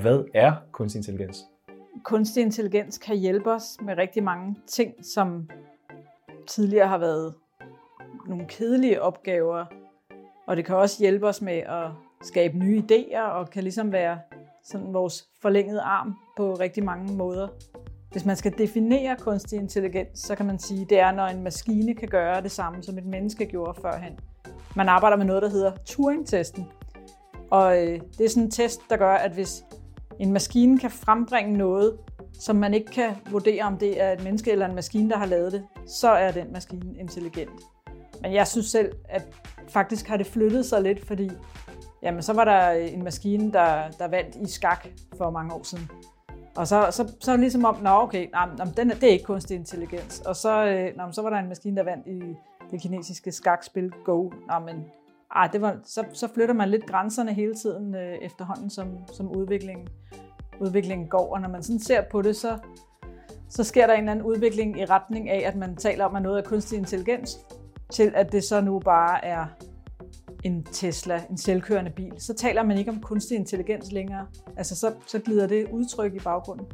Hvad er kunstig intelligens? Kunstig intelligens kan hjælpe os med rigtig mange ting, som tidligere har været nogle kedelige opgaver, og det kan også hjælpe os med at skabe nye idéer, og kan ligesom være sådan vores forlængede arm på rigtig mange måder. Hvis man skal definere kunstig intelligens, så kan man sige, at det er, når en maskine kan gøre det samme, som et menneske gjorde førhen. Man arbejder med noget, der hedder Turing-testen. Og øh, det er sådan en test, der gør, at hvis en maskine kan frembringe noget, som man ikke kan vurdere, om det er et menneske eller en maskine, der har lavet det, så er den maskine intelligent. Men jeg synes selv, at faktisk har det flyttet sig lidt, fordi jamen, så var der en maskine, der, der vandt i skak for mange år siden. Og så, så, så ligesom om, nå okay, nej, nej, den er, det er ikke kunstig intelligens. Og så, øh, nå, så var der en maskine, der vandt i det kinesiske skakspil Go. Nå, ah, det var, så, så flytter man lidt grænserne hele tiden øh, efterhånden, som, som udviklingen, udviklingen går. Og når man sådan ser på det, så, så sker der en eller anden udvikling i retning af, at man taler om, at noget er kunstig intelligens, til at det så nu bare er en Tesla, en selvkørende bil. Så taler man ikke om kunstig intelligens længere. Altså så, så glider det udtryk i baggrunden.